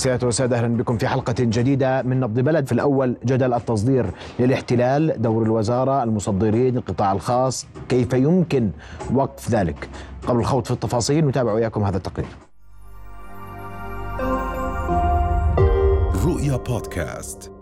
سيادة وسادة أهلا بكم في حلقة جديدة من نبض بلد. في الأول جدل التصدير للاحتلال دور الوزارة المصدرين القطاع الخاص كيف يمكن وقف ذلك. قبل الخوض في التفاصيل نتابع وياكم هذا التقرير. رؤيا بودكاست.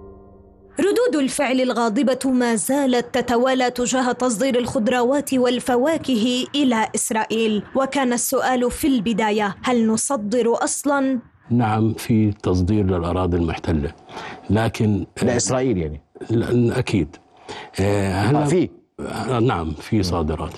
ردود الفعل الغاضبة ما زالت تتوالى تجاه تصدير الخضروات والفواكه إلى إسرائيل. وكان السؤال في البداية هل نصدر أصلاً؟ نعم في تصدير للأراضي المحتلة لكن لإسرائيل يعني؟ لا- أكيد. آه، هلا آه، في. آه، نعم في صادرات.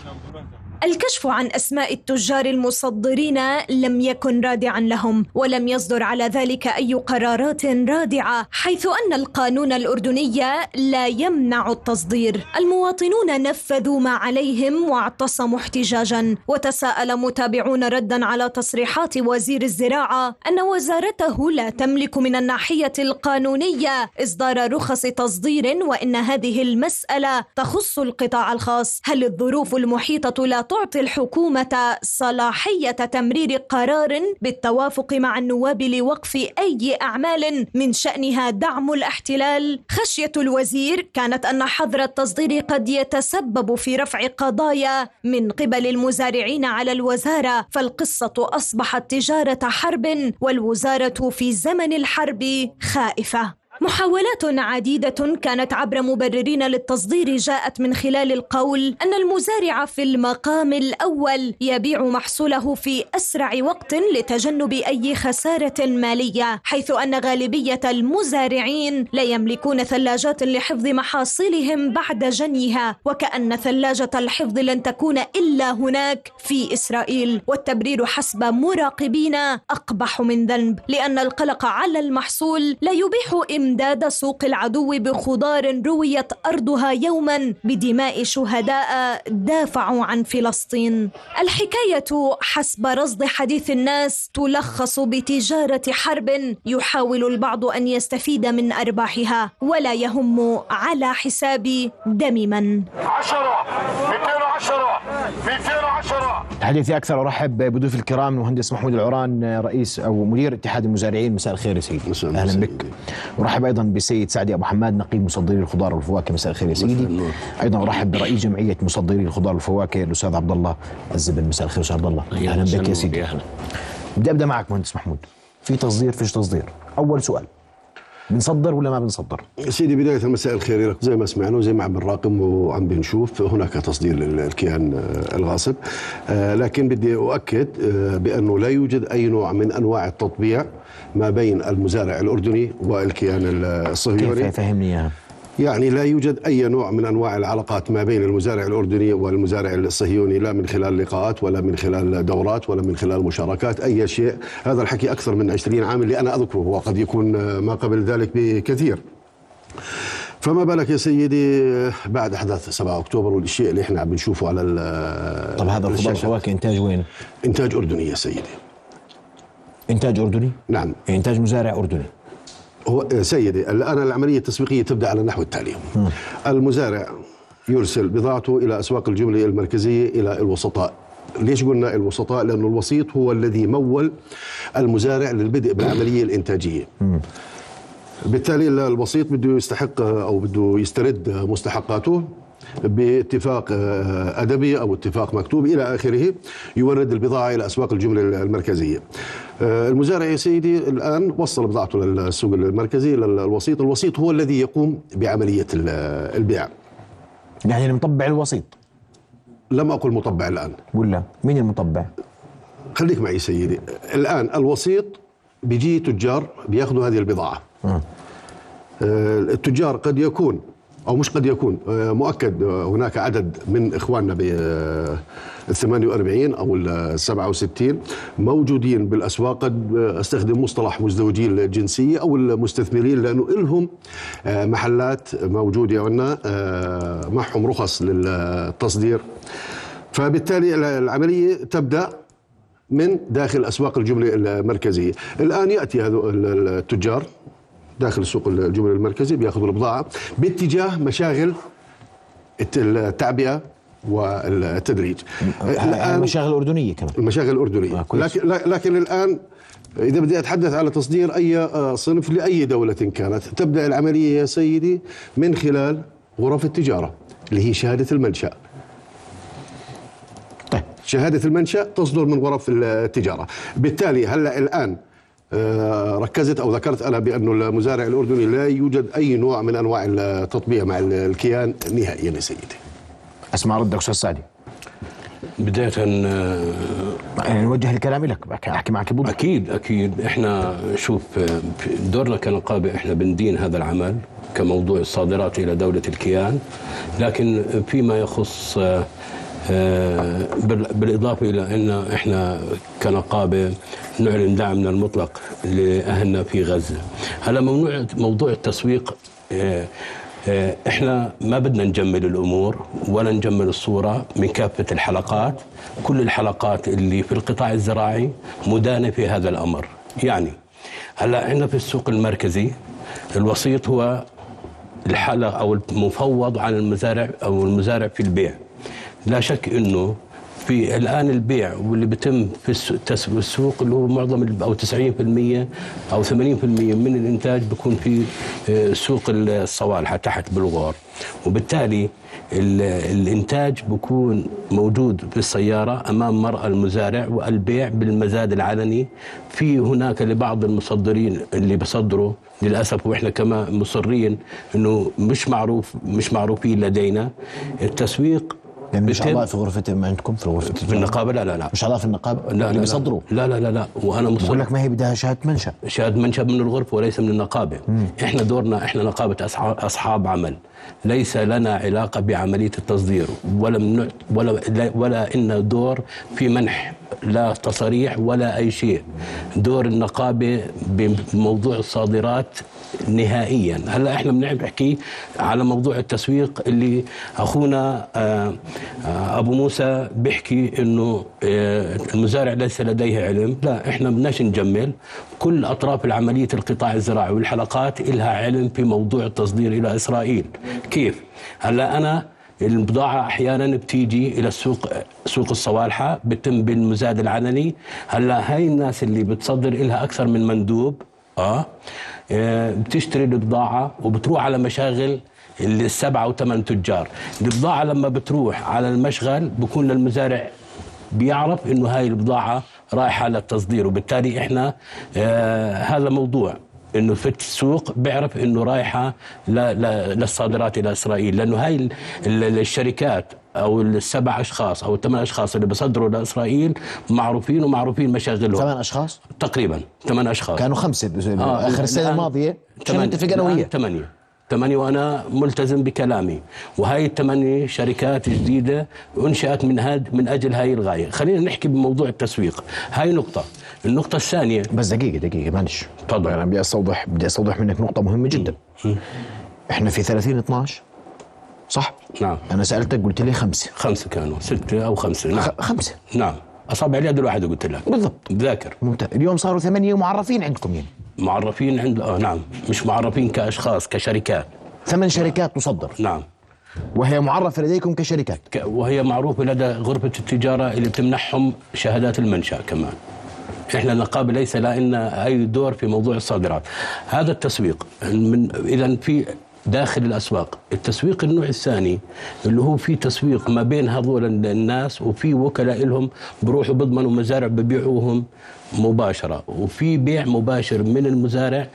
الكشف عن أسماء التجار المصدرين لم يكن رادعا لهم ولم يصدر على ذلك أي قرارات رادعة حيث أن القانون الأردني لا يمنع التصدير. المواطنون نفذوا ما عليهم واعتصموا احتجاجا. وتساءل متابعون ردا على تصريحات وزير الزراعة أن وزارته لا تملك من الناحية القانونية إصدار رخص تصدير وإن هذه المسألة تخص القطاع الخاص. هل الظروف المحيطة لا تعطي الحكومة صلاحية تمرير قرار بالتوافق مع النواب لوقف أي أعمال من شأنها دعم الاحتلال. خشية الوزير كانت أن حظر التصدير قد يتسبب في رفع قضايا من قبل المزارعين على الوزارة فالقصة أصبحت تجارة حرب والوزارة في زمن الحرب خائفة. محاولات عديدة كانت عبر مبررين للتصدير جاءت من خلال القول أن المزارع في المقام الأول يبيع محصوله في أسرع وقت لتجنب أي خسارة مالية حيث أن غالبية المزارعين لا يملكون ثلاجات لحفظ محاصيلهم بعد جنيها وكأن ثلاجة الحفظ لن تكون إلا هناك في إسرائيل والتبرير حسب مراقبين أقبح من ذنب لأن القلق على المحصول لا يبيح إمداد سوق العدو بخضار رويت أرضها يوما بدماء شهداء دافعوا عن فلسطين. الحكاية حسب رصد حديث الناس تلخص بتجارة حرب يحاول البعض أن يستفيد من أرباحها ولا يهم على حساب دم من. 10 210 210 حديثي أكثر أرحب بضيوف الكرام المهندس محمود العران رئيس أو مدير اتحاد المزارعين. مساء الخير يا سيدي. مساء الخير. بك. ورحب أيضا بالسيد سعدي أبو حماد نقيب مصدري الخضار والفواكه. مساء الخير يا سيدي. النور. أيضا أرحب برئيس جمعية مصدري الخضار والفواكه الأستاذ عبد الله الزبن مساء الخير أستاذ عبد الله. أهلا بك يا سيدي. بدي أبدأ معك مهندس محمود. في تصدير فيش تصدير. أول سؤال. بنصدر ولا ما بنصدر؟ سيدي بداية مساء الخير لك. زي ما سمعنا وزي ما عم بنراقب وعم بنشوف هناك تصدير للكيان آه، الغاصب. آه، لكن بدي أؤكد آه، بأنه لا يوجد أي نوع من أنواع التطبيع ما بين المزارع الأردني والكيان كيف الصهيوني. فهمني إياها. يعني لا يوجد أي نوع من أنواع العلاقات ما بين المزارع الأردني والمزارع الصهيوني لا من خلال لقاءات ولا من خلال دورات ولا من خلال مشاركات أي شيء هذا الحكي أكثر من 20 عام اللي أنا أذكره وقد يكون ما قبل ذلك بكثير فما بالك يا سيدي بعد أحداث 7 أكتوبر والشيء اللي إحنا عم بنشوفه على ال- طب هذا الخضار. والفواكه إنتاج وين؟ إنتاج أردني يا سيدي إنتاج أردني؟ نعم إنتاج مزارع أردني هو سيدي الآن العملية التسويقية تبدأ على النحو التالي. المزارع يرسل بضاعته إلى أسواق الجملة المركزية إلى الوسطاء. ليش قلنا الوسطاء؟ لأن الوسيط هو الذي مول المزارع للبدء بالعملية الإنتاجية. بالتالي الوسيط بده يستحق أو بده يسترد مستحقاته باتفاق آه، أدبي أو اتفاق مكتوب إلى آخره يورد البضاعة إلى أسواق الجملة المركزية. آه، المزارع يا سيدي الآن وصل بضاعته للسوق المركزي للوسيط، الوسيط هو الذي يقوم بعملية ال- البيع. يعني المطبع الوسيط لم أقل مطبع الآن، ولا مين المطبع؟ خليك معي سيدي، الآن الوسيط بيجي تجار بيأخذوا هذه البضاعة. آه، التجار قد يكون أو مش قد يكون. آه، مؤكد آه، هناك عدد من إخواننا ب آه، ال 48 أو ال 67 موجودين بالأسواق. قد آه، أستخدم مصطلح مزدوجي الجنسيه أو المستثمرين لأنه لهم آه، محلات موجودة عندنا. آه، معهم رخص للتصدير. فبالتالي العملية تبدأ من داخل أسواق الجملة المركزية، الآن يأتي هذا التجار. داخل سوق الجمله المركزي بيأخذوا البضاعة باتجاه مشاغل الت- التعبئة والتدريج. الآن مشاغل أردنية كمان. المشاغل آه، الاردنيه كويس. لكن لكن الآن إذا بدي أتحدث على تصدير أي آه، صنف لأي دولة كانت تبدأ العملية يا سيدي من خلال غرف التجارة اللي هي شهادة المنشأ. طيب. شهادة المنشأ تصدر من غرف التجارة. بالتالي هلأ الآن آه، ركزت أو ذكرت أنا بأن المزارع الأردني لا يوجد أي نوع من أنواع التطبيع مع الكيان نهائيا يا سيدي. أسمع ردك أستاذ سعدي بداية آه، يعني نوجه الكلام لك أحكي معك بوضوح أكيد أكيد. إحنا شوف آه، دورنا كنقابة إحنا بندين هذا العمل كموضوع الصادرات إلى دولة الكيان لكن فيما يخص آه، آه، بالإضافة إلى أن إحنا كنقابة نعلن دعمنا المطلق لأهلنا في غزة. هلا ممنوع موضوع التسويق آه، آه، إحنا ما بدنا نجمل الأمور ولا نجمل الصورة من كافة الحلقات. كل الحلقات اللي في القطاع الزراعي مدانة في هذا الأمر. يعني هلا عندنا في السوق المركزي الوسيط هو الحلقة أو المفوض عن المزارع أو المزارع في البيع. لا شك إنه في الآن البيع واللي بيتم في السوق اللي هو معظم أو 90% أو 80% من الإنتاج بيكون في آه، سوق الصوالحه تحت بالغور. وبالتالي ال- الإنتاج بيكون موجود في السيارة أمام مرأى المزارع والبيع بالمزاد العلني في هناك لبعض المصدرين اللي بيصدروا للأسف وإحنا كمان مصرين إنه مش معروف مش معروفين لدينا. التسويق يعني مش اعضاء في غرفة ما عندكم في غرفة في النقابة؟ لا لا لا. مش اعضاء في النقابة؟ لا اللي لا. بيصدروا؟ لا لا لا لا. وأنا مصر بقول لك ما هي بدها شهادة منشأ. شهاد منشأ من الغرفة وليس من النقابة. إحنا دورنا إحنا نقابة أصحاب, أصحاب عمل. ليس لنا علاقة بعملية التصدير. ولا من ولا لا- ولا إن دور في منح لا تصاريح ولا أي شيء. دور النقابة بموضوع الصادرات نهائيا. هلأ إحنا بنحكي على موضوع التسويق اللي أخونا آه، آه، أبو موسى بيحكي إنه آه، المزارع ليس لديه علم. لا إحنا بدناش نجمل. كل أطراف العملية القطاع الزراعي والحلقات لها علم في موضوع التصدير إلى إسرائيل. كيف؟ هلأ أنا البضاعة أحيانا بتيجي إلى السوق سوق الصوالحة بتم بالمزاد العلني هلأ هاي الناس اللي بتصدر إلها أكثر من مندوب آه آه، بتشتري البضاعة وبتروح على مشاغل السبعة وثمان تجار. البضاعة لما بتروح على المشغل بكون للمزارع بيعرف إنه هاي البضاعة رايحة للتصدير وبالتالي إحنا آه هذا موضوع إنه في السوق بيعرف إنه رايحة للصادرات إلى إسرائيل. لأنه هاي ال- ال- الشركات أو السبع أشخاص أو الثمان أشخاص اللي بيصدروا لإسرائيل معروفين ومعروفين مشاغلهم. ثمان أشخاص؟ تقريبا ثمان أشخاص. كانوا خمسة آه، اخر السنة الماضية. ثمانية. نتفق أنا وياه؟ ثمانية. ثمانية وأنا ملتزم بكلامي. وهاي الثمانية شركات جديدة أنشأت من هاد من أجل هاي الغاية. خلينا نحكي بموضوع التسويق. هاي نقطة. النقطة الثانية. بس دقيقة دقيقة معلش. تفضل. أنا بدي استوضح بدي أستوضح منك نقطة مهمة جدا. إحنا في 30 12 صح؟ نعم. أنا سألتك قلت لي خمسة. خمسة كانوا. ستة أو خمسة. نعم. خ- خمسة. نعم. أصابع اليد الواحدة قلت لك. بالضبط. بذاكر ممتاز. اليوم صاروا ثمانية معرفين عندكم يعني. معرفين عند آه نعم. مش معرفين كأشخاص كشركات. ثمان شركات تصدر. نعم. وهي معرفة لديكم كشركات. ك- وهي معروفة لدى غرفة التجارة اللي بتمنحهم شهادات المنشأ كمان. إحنا النقابة ليس لنا أي دور في موضوع الصادرات. هذا التسويق من اذا في داخل الأسواق. التسويق النوع الثاني اللي هو في تسويق ما بين هذول الناس وفي وكلاء لهم بروحوا بيضمنوا مزارع ببيعوهم مباشرة. وفي بيع مباشر من المزارع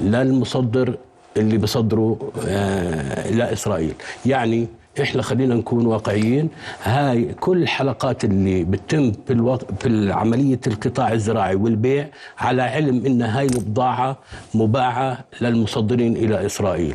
للمصدر اللي بيصدروا آه لاسرائيل يعني إحنا خلينا نكون واقعيين. هاي كل الحلقات اللي بتتم في الوق... في عملية القطاع الزراعي والبيع على علم إن هاي البضاعه مباعة للمصدرين إلى إسرائيل.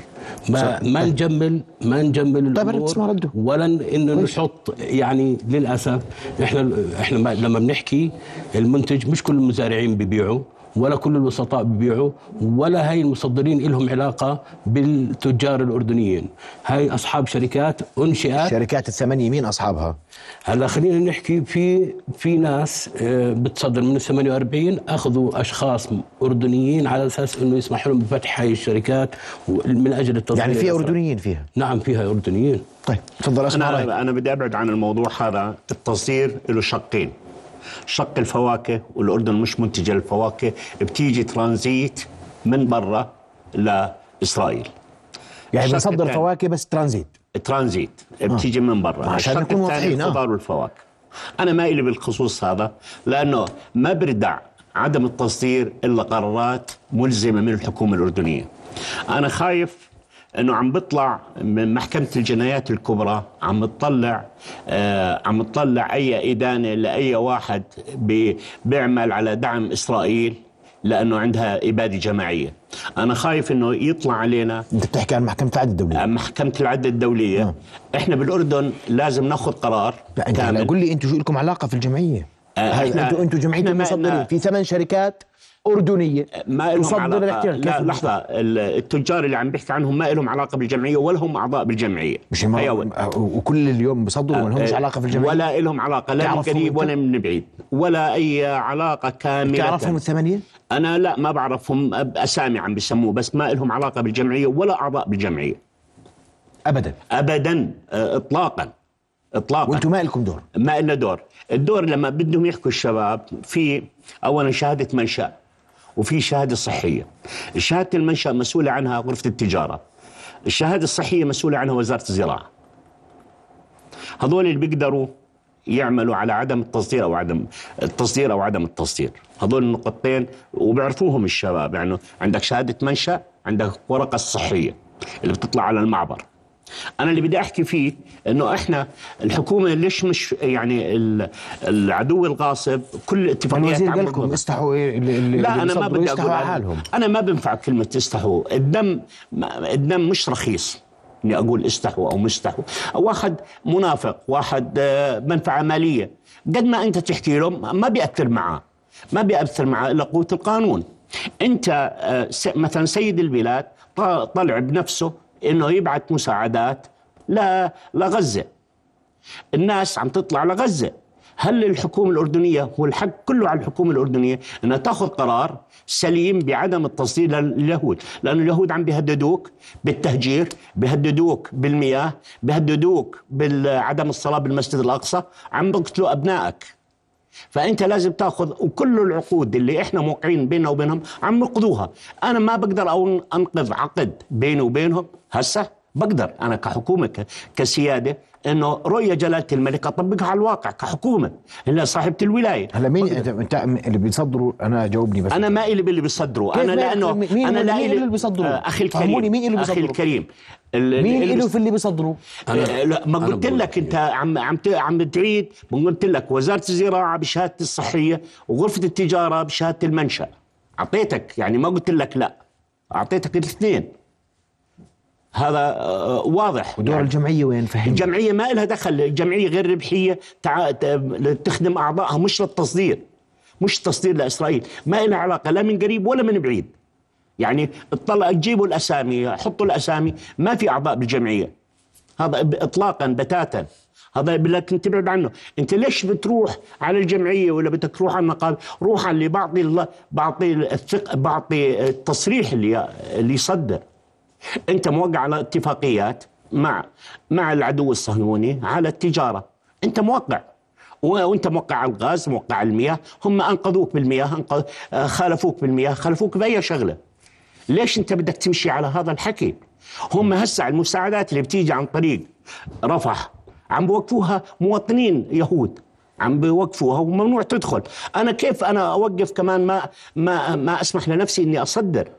ما ما نجمل ما نجمل طيب، الأمور. ولا انه نحط يعني للأسف إحنا إحنا ما- لما بنحكي المنتج مش كل المزارعين بيبيعوا. ولا كل الوسطاء بيبيعوا ولا هاي المصدرين لهم علاقة بالتجار الأردنيين. هاي أصحاب شركات أنشئت. شركات الثمانيه مين أصحابها؟ هلا خلينا نحكي في في ناس آه، بتصدر من ال 48 أخذوا أشخاص أردنيين على أساس إنه يسمح لهم بفتح هاي الشركات من أجل التصدير يعني في. أردنيين فيها؟ نعم فيها أردنيين. طيب تفضل أنا أنا بدي أبعد عن الموضوع هذا. التصدير له شقين. شق الفواكه والأردن مش منتجة للفواكه بتيجي ترانزيت من برا لإسرائيل. يعني بنصدر. فواكه بس ترانزيت. ترانزيت بتيجي من برا. عشان نكون واضحين، آه. الخضار والفواكه. أنا ما إلي بالخصوص هذا لأنه ما بردع عدم التصدير إلا قرارات ملزمة من الحكومة الأردنية. أنا خايف إنه عم بيطلع من محكمة الجنايات الكبرى عم بتطلع آه عم بتطلع أي إدانة لأي واحد بي- بيعمل على دعم إسرائيل لأنه عندها إبادة جماعية. أنا خايف إنه يطلع علينا. أنت بتحكي عن محكمة العدل الدولية؟ محكمة العدل الدولية. إحنا بالأردن لازم ناخذ قرار لا أنت قول لي أنتم شو لكم علاقة في الجمعية؟ آه، هاي إحنا- أنتم أنتم جمعية المصدرين. في ثمان شركات؟ أردنية. ما لهم الاحتلال لا ال- التجار اللي عم بحكي عنهم ما لهم علاقة بالجمعية ولا هم أعضاء بالجمعية. مش هم أول. وكل اليوم بصدروا ما لهمش آه، علاقة في الجمعيه ولا لهم علاقة لا من قريب؟ ولا من بعيد ولا أي علاقة كاملة. تعرفهم الثمانية؟ أنا لا ما بعرفهم بأسامي عم بسموه بس ما لهم علاقة بالجمعية ولا أعضاء بالجمعية. ابدا. أبدا آه، إطلاقا. إطلاقا. وأنتم ما لكم دور؟ ما لنا دور. الدور لما بدهم يحكوا الشباب في اولا شهادة منشأ. وفي شهادة صحية. شهادة المنشا مسؤولة عنها غرفة التجارة. الشهادة الصحية مسؤولة عنها وزارة الزراعة. هذول اللي بيقدروا يعملوا على عدم التصدير أو عدم التصدير أو عدم التصدير. هذول النقطتين وبيعرفوهم الشباب. يعني عندك شهادة منشا عندك ورقة الصحيه اللي بتطلع على المعبر. أنا اللي بدي أحكي فيه إنه إحنا الحكومة ليش مش يعني ال- العدو الغاصب كل الاتفاقيات الوزير قال لكم. استحوا إيه؟ اللي اللي لا اللي أنا ما بدي أقول حالهم. أنا ما بنفع كلمة استحوا. الدم الدم مش رخيص. إني أقول استحوا أو مستحوا واحد منافق واحد آه، منفعة مالية. قد ما أنت تحكي له ما بيأثر معاه. ما بيأثر معاه إلا قوة القانون. أنت آه، مثلا سيد البلاد طلع بنفسه إنه يبعث مساعدات لغزة. الناس عم تطلع لغزة. هل الحكومة الأردنية هو الحق كله على الحكومة الأردنية أنها تأخذ قرار سليم بعدم التصدير لليهود؟ لأن اليهود عم بيهددوك بالتهجير بيهددوك بالمياه بيهددوك بعدم الصلاة بالمسجد الأقصى عم بيقتلوا أبنائك. فأنت لازم تأخذ وكل العقود اللي إحنا موقعين بيننا وبينهم عم نقضوها. أنا ما بقدر أنقذ عقد بيني وبينهم. هسه بقدر. أنا كحكومة كسيادة إنه رؤية جلالة الملك أطبقها على الواقع كحكومة. اللي صاحبة الولاية. هلا مين انت, أنت اللي بيصدروا؟ أنا جاوبني بس. أنا ما إلي باللي بيصدروا. أنا لأنه مين- أنا لا اللي بيصدروا؟ آه، أخي الكريم. مين اللي أخي بيصدروا؟ الكريم. ال- مين اللي في اللي بيصدروا؟ آه، لا ما قلت لك أنت عم عم ت- عم تعيد. قلت لك وزارة الزراعة بشهاده الصحية وغرفة التجارة بشهادة المنشأ. أعطيتك يعني ما قلت لك لا. أعطيتك الاثنين. هذا آه، واضح. ودور يعني الجمعية وين فهمني؟ الجمعية ما لها دخل الجمعية غير ربحية تع... تخدم أعضائها مش للتصدير مش تصدير لإسرائيل ما لها علاقة لا من قريب ولا من بعيد. يعني اطلع تجيبوا الأسامي حطوا الأسامي ما في أعضاء بالجمعية. هذا اطلاقا بتاتا. هذا لكن تبعد عنه. أنت ليش بتروح على الجمعية ولا بدك تروح على النقابه روح على اللي بعطي الله بعطي الثق بعطي التصريح اللي اللي يصدر. انت موقع على اتفاقيات مع مع العدو الصهيوني على التجارة. انت موقع. وانت موقع على الغاز موقع على المياه. هم أنقذوك بالمياه أنقذ آه، خالفوك بالمياه خالفوك بأي شغلة. ليش انت بدك تمشي على هذا الحكي؟ هم هسه المساعدات اللي بتيجي عن طريق رفح عم بوقفوها مواطنين يهود. عم بيوقفوها وممنوع تدخل. أنا كيف أنا أوقف كمان ما ما ما أسمح لنفسي إني أصدر؟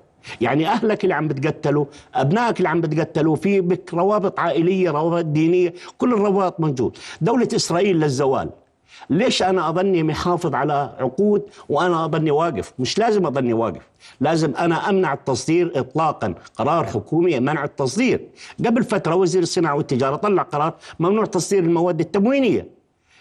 يعني أهلك اللي عم بتقتلوا أبنائك اللي عم بتقتلوا في بك روابط عائلية روابط دينية كل الروابط موجود. دولة إسرائيل للزوال. ليش أنا أظني محافظ على عقود وأنا أظني واقف؟ مش لازم أظني واقف لازم أنا أمنع التصدير اطلاقا. قرار حكومي منع التصدير. قبل فترة وزير الصناعة والتجارة طلع قرار ممنوع تصدير المواد التموينية.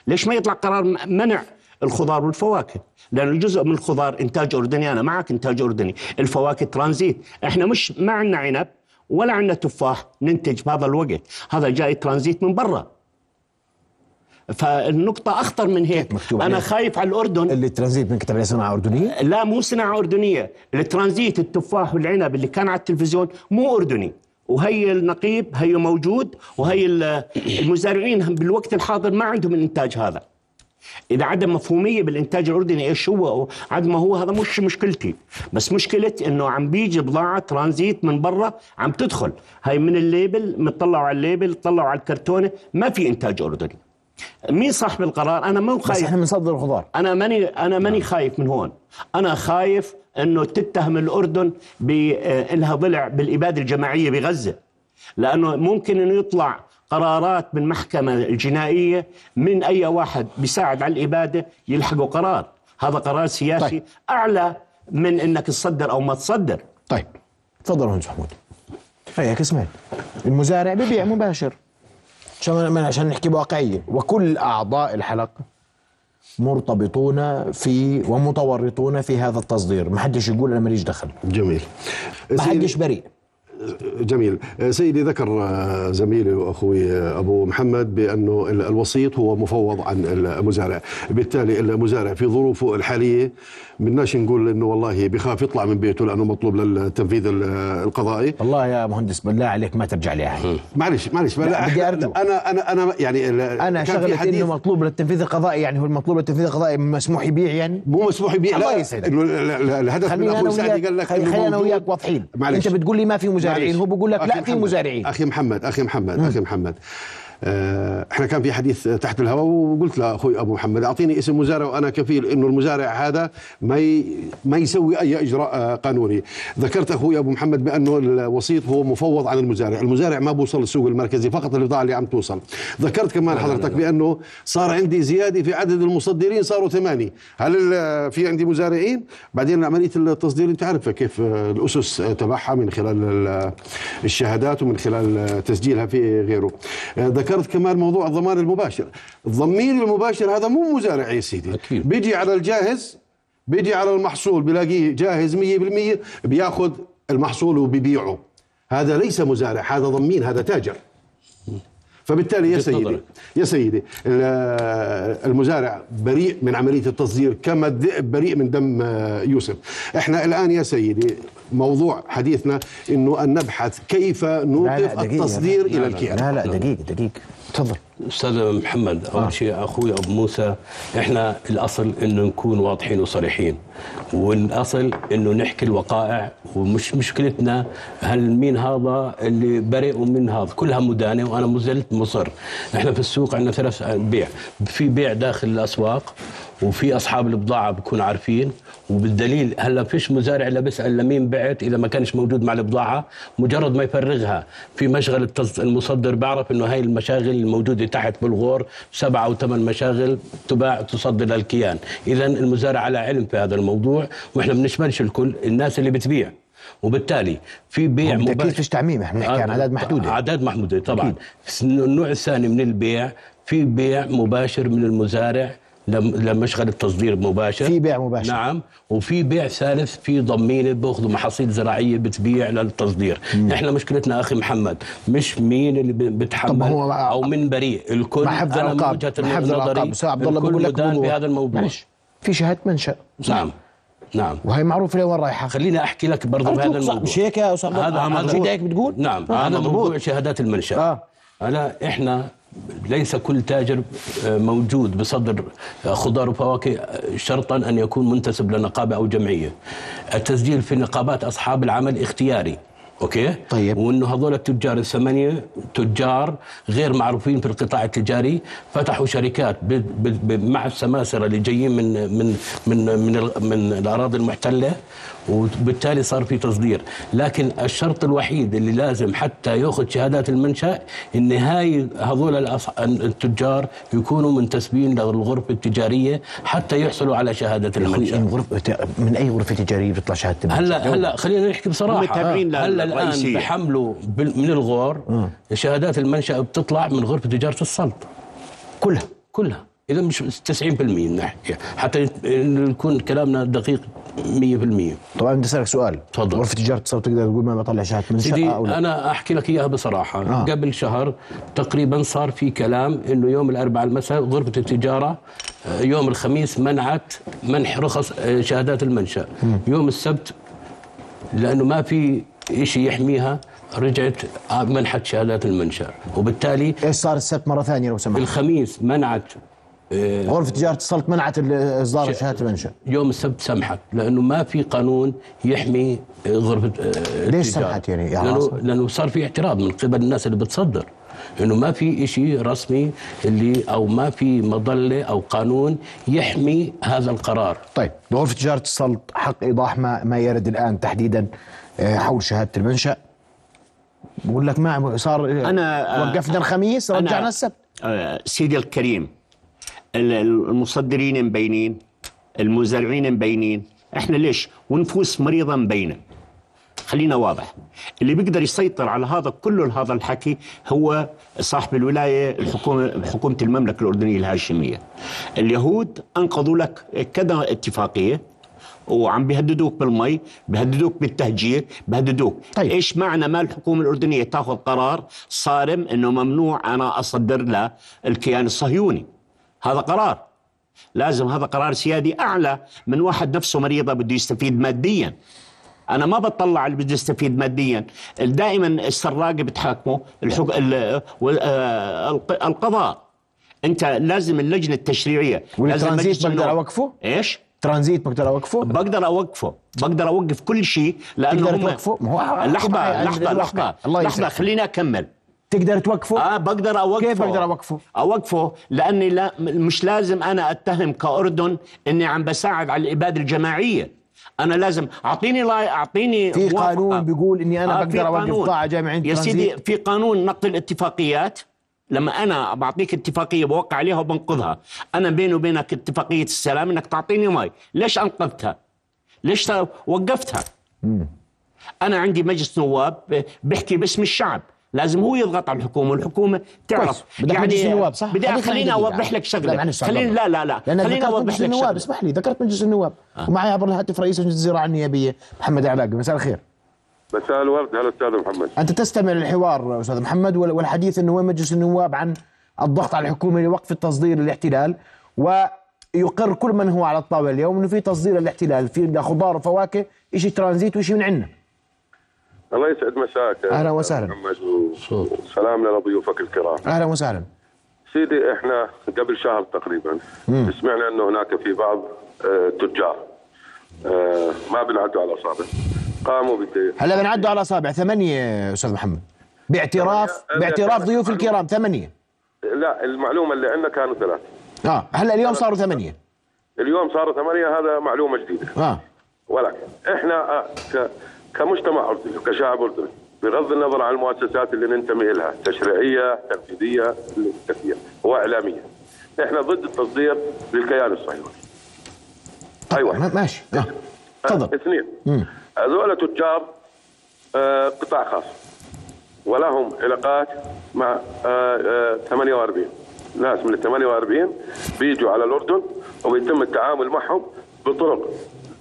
ليش ما يطلع قرار منع الخضار والفواكه. لأنه جزء من الخضار إنتاج أردني أنا معك إنتاج أردني. الفواكه ترانزيت. إحنا مش ما عندنا عنب ولا عندنا تفاح ننتج بهذا الوقت. هذا جاي ترانزيت من برا. فالنقطة أخطر من هيك. مكتوب أنا؟ خايف على الأردن. اللي ترانزيت بنكتب عليه صناعة أردنية؟ لا مو صناعة أردنية. الترانزيت التفاح والعنب اللي كان على التلفزيون مو أردني. وهي النقيب هي موجود. وهي ال- المزارعين بالوقت الحاضر ما عندهم الإنتاج هذا. إذا عدم مفهومية بالإنتاج الأردني إيش هو؟ عدم هو هذا مش مشكلتي. بس مشكله إنه عم بيجي بضاعة ترانزيت من برا عم تدخل. هاي من ال label مطلعوا على ال label طلعوا على الكرتونة ما في إنتاج أردني. مين صاحب القرار؟ أنا مو بس خايف. إحنا بنصدر الخضار. أنا ماني أنا ماني خايف من هون. أنا خايف إنه تتهم الأردن بانها ضلع بالإبادة الجماعية بغزة. لأنه ممكن إنه يطلع قرارات من محكمة الجنائية من أي واحد بيساعد على الإبادة يلحقوا قرار. هذا قرار سياسي طيب. أعلى من إنك تصدر أو ما تصدر. طيب. تفضل مهندس محمود. هيك سمعت المزارع ببيع مباشر. عشان عشان نحكي بواقعية. وكل أعضاء الحلقة مرتبطون في ومتورطون في هذا التصدير. ما حدش يقول أنا ماليش دخل. جميل. ما حدش بريء. جميل. سيدي ذكر زميلي وأخوي أبو محمد بأنه ال- الوسيط هو مفوض عن المزارع. بالتالي المزارع في ظروفه الحالية بدناش نقول إنه والله بخاف يطلع من بيته لأنه مطلوب للتنفيذ ال- القضائي. والله يا مهندس بالله عليك ما ترجع لي هاي. معلش معلش لا، بدي أرجو. أنا أنا أنا يعني أنا شغلة إنه مطلوب للتنفيذ القضائي يعني هو المطلوب للتنفيذ القضائي مسموح يبيع يعني؟ مو مسموح يبيع الله لا ال- الهدف من سعدي وياك قال لك خلينا أنا. وياك واضحين. معلش. أنت بتقول لي ما في مزارعين. هو بقول لك أخي لا في محمد، مزارعين. أخي محمد أخي محمد أخي محمد. آه، إحنا كان في حديث تحت الهواء وقلت لاخوي أبو محمد أعطيني اسم مزارع وأنا كفيل إنه المزارع هذا ما ي... ما يسوي أي إجراء آه، قانوني. ذكرت أخوي أبو محمد بأنه الوسيط هو مفوض عن المزارع. المزارع ما بوصل للسوق المركزي فقط البضاعه اللي عم توصل. ذكرت كمان حضرتك بأنه صار عندي زيادة في عدد المصدرين صاروا ثمانية. هل في عندي مزارعين؟ بعدين عملية التصدير أنت عارف كيف آه، الأسس آه، تبعها من خلال ال- الشهادات ومن خلال آه، تسجيلها في غيره. آه، ذكرت كمان موضوع الضمان المباشر. الضمين المباشر هذا مو مزارع يا سيدي. أكيد. بيجي على الجاهز بيجي على المحصول بلاقيه جاهز 100% بياخذ المحصول وبيبيعه. هذا ليس مزارع هذا ضمين هذا تاجر. فبالتالي يا سيدي. يا سيدي ال- المزارع بريء من عملية التصدير كما الذئب بريء من دم آه، يوسف. إحنا الآن يا سيدي موضوع حديثنا إنه أن نبحث كيف نوقف التصدير إلى الكيان. لا لا دقيقة دقيقة. تفضل. أستاذ محمد أول آه. شيء أخوي أبو موسى إحنا الأصل إنه نكون واضحين وصريحين والأصل إنه نحكي الوقائع ومش مشكلتنا هل مين هذا اللي بريء ومن هذا كلها مدانة وأنا مازلت مصر إحنا في السوق عندنا ثلاث بيع في بيع داخل الأسواق وفي أصحاب البضاعة بكونوا عارفين وبالدليل هلا فيش مزارع إلا بيسال لمين بعت إذا ما كانش موجود مع البضاعه مجرد ما يفرغها في مشغل المصدر بعرف إنه هاي المشاغل الموجودة تحت بالغور سبعة أو ثمان مشاغل تباع تصدر للكيان اذا المزارع على علم في هذا الموضوع وإحنا بنشملش الكل الناس اللي بتبيع. وبالتالي في بيع مباشر. فيش تعميم إحنا بنحكي عن أعداد محدودة. أعداد محدودة طبعا. النوع الثاني من البيع في بيع مباشر من المزارع لم- لمشغل التصدير مباشر. في بيع مباشر. نعم. وفي بيع ثالث في ضمينه بياخذوا محاصيل زراعية بتبيع للتصدير. إحنا مشكلتنا أخي محمد مش مين اللي بتحمل هو- أو من بريء. الكل مع حفظ أنا من نظري الألقاب. أستاذ عبد الله بقول لك. بهذا الموضوع. معلش في شهادة منشأ. نعم. نعم. وهي معروفة لوين رايحة؟ خليني أحكي لك برضه بهذا الموضوع. مش هيك يا الله؟ هذا هيك بتقول؟ نعم. آه، هذا. موضوع شهادات المنشأ آه. هلا إحنا ليس كل تاجر آه، موجود بصدر آه، خضار وفواكه آه، شرطا أن يكون منتسب لنقابة أو جمعية. التسجيل في نقابات أصحاب العمل اختياري. أوكي؟ طيب. وإنه هذول التجار الثمانية تجار غير معروفين في القطاع التجاري فتحوا شركات ب ب ب مع السماسرة اللي جايين من من من من, من الأراضي المحتلة وبالتالي صار في تصدير، لكن الشرط الوحيد اللي لازم حتى ياخذ شهادات المنشأ إن هاي هذول الأص- التجار يكونوا منتسبين للغرفه التجارية حتى يحصلوا على شهادة المنشأ. إن غرفة من أي غرفة تجارية بتطلع شهادة المنشأ؟ هلا هلا خلينا نحكي بصراحة هلا الآن. بحملوا من الغور شهادات المنشأ بتطلع من غرفة تجارة السلط كلها كلها إذا مش 90% نحكي. حتى يت- يكون كلامنا دقيق 100% طبعا بدي أسألك سؤال. تفضل. غرفة تجاره الصوت تقدر تقول ما بطلع شهاده منشا سيدي أو لا؟ أنا أحكي لك إياها بصراحة. آه. قبل شهر تقريبا صار في كلام إنه يوم الأربعاء المساء غرفة التجارة آه، يوم الخميس منعت منح رخص آه، شهادات المنشأ. يوم السبت لأنه ما في شيء يحميها رجعت آه، منحت شهادات المنشأ. وبالتالي إيش صار السبت مرة ثانية لو سمحت؟ الخميس منعت غرفة تجارة السلط منعت ال- إصدار شهاده المنشا يوم السبت سمحت لأنه ما في قانون يحمي غرفة آه، ليش التجارة. سمحت يعني؟ يا لأنه عاصم؟ لأنه صار في اعتراض من قبل الناس اللي بتصدر إنه ما في شيء رسمي اللي أو ما في مظلة أو قانون يحمي هذا القرار. طيب لغرفه تجارة السلط حق إيضاح ما ما يرد الآن تحديدا حول شهادة المنشأ. بقول لك ما صار أنا، آه، وقفنا الخميس رجعنا السبت. سيدي الكريم ال- ال- المصدرين مبينين المزارعين مبينين. إحنا ليش؟ ونفوس مريضة مبينة. خلينا واضح. اللي بيقدر يسيطر على هذا كله هذا الحكي هو صاحب الولاية الحكومة حكومة المملكة الأردنية الهاشمية. اليهود أنقذوا لك كذا اتفاقية وعم بيهددوك بالمي بيهددوك بالتهجير بيهددوك. طيب. إيش معنى ما الحكومة الأردنية تاخذ قرار صارم إنه ممنوع أنا أصدر للكيان الصهيوني؟ هذا قرار لازم هذا قرار سيادي أعلى من واحد نفسه مريضة بده يستفيد ماديا أنا ما بطلع اللي بده يستفيد ماديا دائما السراقة بتحاكمه الحك... ال... وال- آه، الق- القضاء أنت لازم اللجنة التشريعية لازم والترانزيت بقدر. أوقفه؟ إيش ترانزيت بقدر أوقفه بقدر أوقفه بقدر أوقف كل شيء لأنه هم- توقفه؟ ما هو لحظة لحظة. لحظة الله لحظة. خليني أكمل تقدر توقفه؟ آه بقدر أوقفه. كيف بقدر أوقفه؟ أوقفه لأني لا مش لازم أنا أتهم كأردن إني عم بساعد على الإبادة الجماعية. أنا لازم أعطيني لا أعطيني في. قانون بيقول إني أنا في بقدر أوقف قانون. قطاع جامعي يا سيدي. في قانون نقل الاتفاقيات لما أنا بعطيك اتفاقية بوقع عليها وبنقضها. أنا بيني وبينك اتفاقية السلام إنك تعطيني مي ليش أنقذتها؟ ليش وقفتها؟ أنا عندي مجلس نواب ب- بيحكي باسم الشعب. لازم هو يضغط على الحكومة والحكومة تعرف. مجلس النواب صح؟ بدي خليني. أوضح لك شغلة. خليني لا لا لا. خليني أوضح مجلس لك النواب شغلة. اسمح لي. ذكرت مجلس النواب. ومعي عبر الهاتف رئيس لجنه الزراعة النيابية محمد علاقي مساء الخير. مساء الورد. هلا أستاذ محمد. أنت تستمع للحوار أستاذ محمد وال- والحديث إنه وين مجلس النواب عن الضغط على الحكومة لوقف التصدير للاحتلال ويقر كل من هو على الطاولة اليوم إنه في تصدير للاحتلال في خضار وفواكه شيء ترانزيت وشيء من عندنا. الله يسعد مساك أستاذ وسهلا. محمد وسلام لضيوفك الكرام. أهلا وسهلا. سيدي إحنا قبل شهر تقريبا سمعنا إنه هناك في بعض آه، تجار آه، ما بنعدوا على الاصابع قاموا بت... هلا بنعدوا على أصابع. ثمانية أستاذ محمد. باعتراف ثمانية. باعتراف ضيوف الكرام. ثمانية. لا المعلومة اللي عندنا كانوا ثلاث آه هلا اليوم صاروا ثمانية. اليوم صاروا ثمانية هذا معلومة جديدة. آه. ولكن إحنا آه، ك... كمجتمع أردني وكشعب أردني بغض النظر عن المؤسسات اللي ننتمي لها تشريعية تنفيذية وإعلامية. إحنا ضد التصدير للكيان الصهيوني. أيوه. ما- ماشي. آه. تفضل. اثنين. هذول تجار آه، قطاع خاص ولهم علاقات مع آه، آه، 48 ناس من ال 48 بيجوا على الأردن وبيتم التعامل معهم بطرق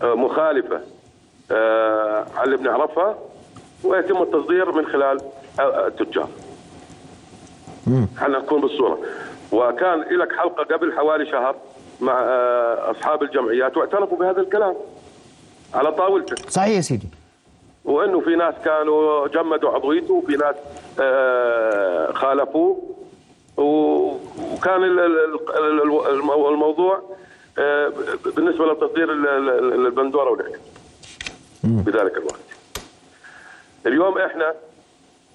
آه، مخالفة آه، على اللي بنعرفها ويتم التصدير من خلال آه، التجار. خلينا نكون بالصورة. وكان لك حلقة قبل حوالي شهر مع آه، أصحاب الجمعيات واعترفوا بهذا الكلام على طاولتك. صحيح يا سيدي. وإنه في ناس كانوا جمدوا عضويته وفي ناس آه، خالفوه. وكان ال- ال- ال- المو- الموضوع آه، بالنسبة لتصدير ال- ال- البندورة والاحتلال بذلك الوقت. اليوم إحنا